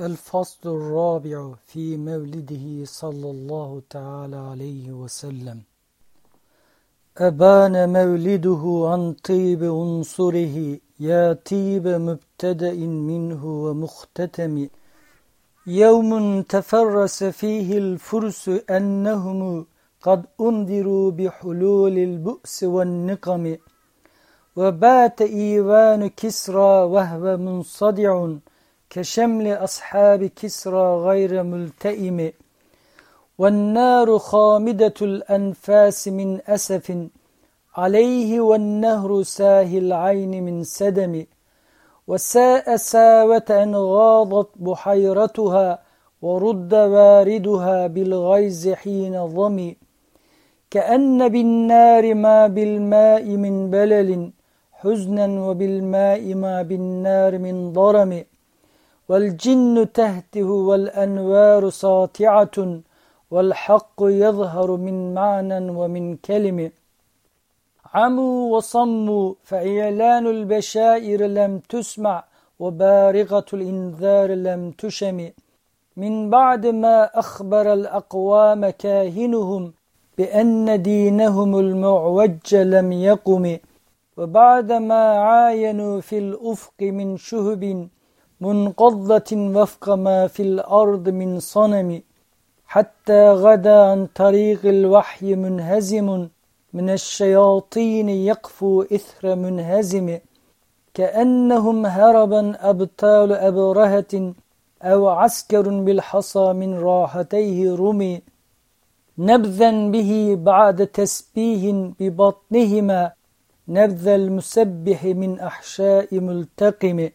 الفصل الرابع في مولده صلى الله تعالى عليه وسلم. أبان مولده عن طيب عنصره يا طيب مبتدأ منه ومختتم. يوم تفرس فيه الفرس أنهم قد أنذروا بحلول البؤس والنقم. وبات إيوان كسرى وهو منصدع. كشمل أصحاب كسرى غير ملتئم والنار خامدة الأنفاس من أسف عليه والنهر ساه العين من سدم وساء ساوة أن غاضت بحيرتها ورد واردها بالغيظ حين ظمي كأن بالنار ما بالماء من بلل حزنا وبالماء ما بالنار من ضرم. والجن تهته والأنوار ساطعة والحق يظهر من معنى ومن كلمة عموا وصموا فإعلان البشائر لم تسمع وبارغة الإنذار لم تشم. من بعد ما أخبر الأقوام كاهنهم بأن دينهم المعوج لم يقم. وبعدما عاينوا في الأفق من شهب منقضة وفق ما في الأرض من صنم حتى غدا عن طريق الوحي منهزم. من الشياطين يقفو إثر منهزم. كأنهم هربا أبطال أبرهة أو عسكر بالحصى من راحتيه رمي. نبذا به بعد تسبيه ببطنهما نبذ المسبح من أحشاء ملتقم.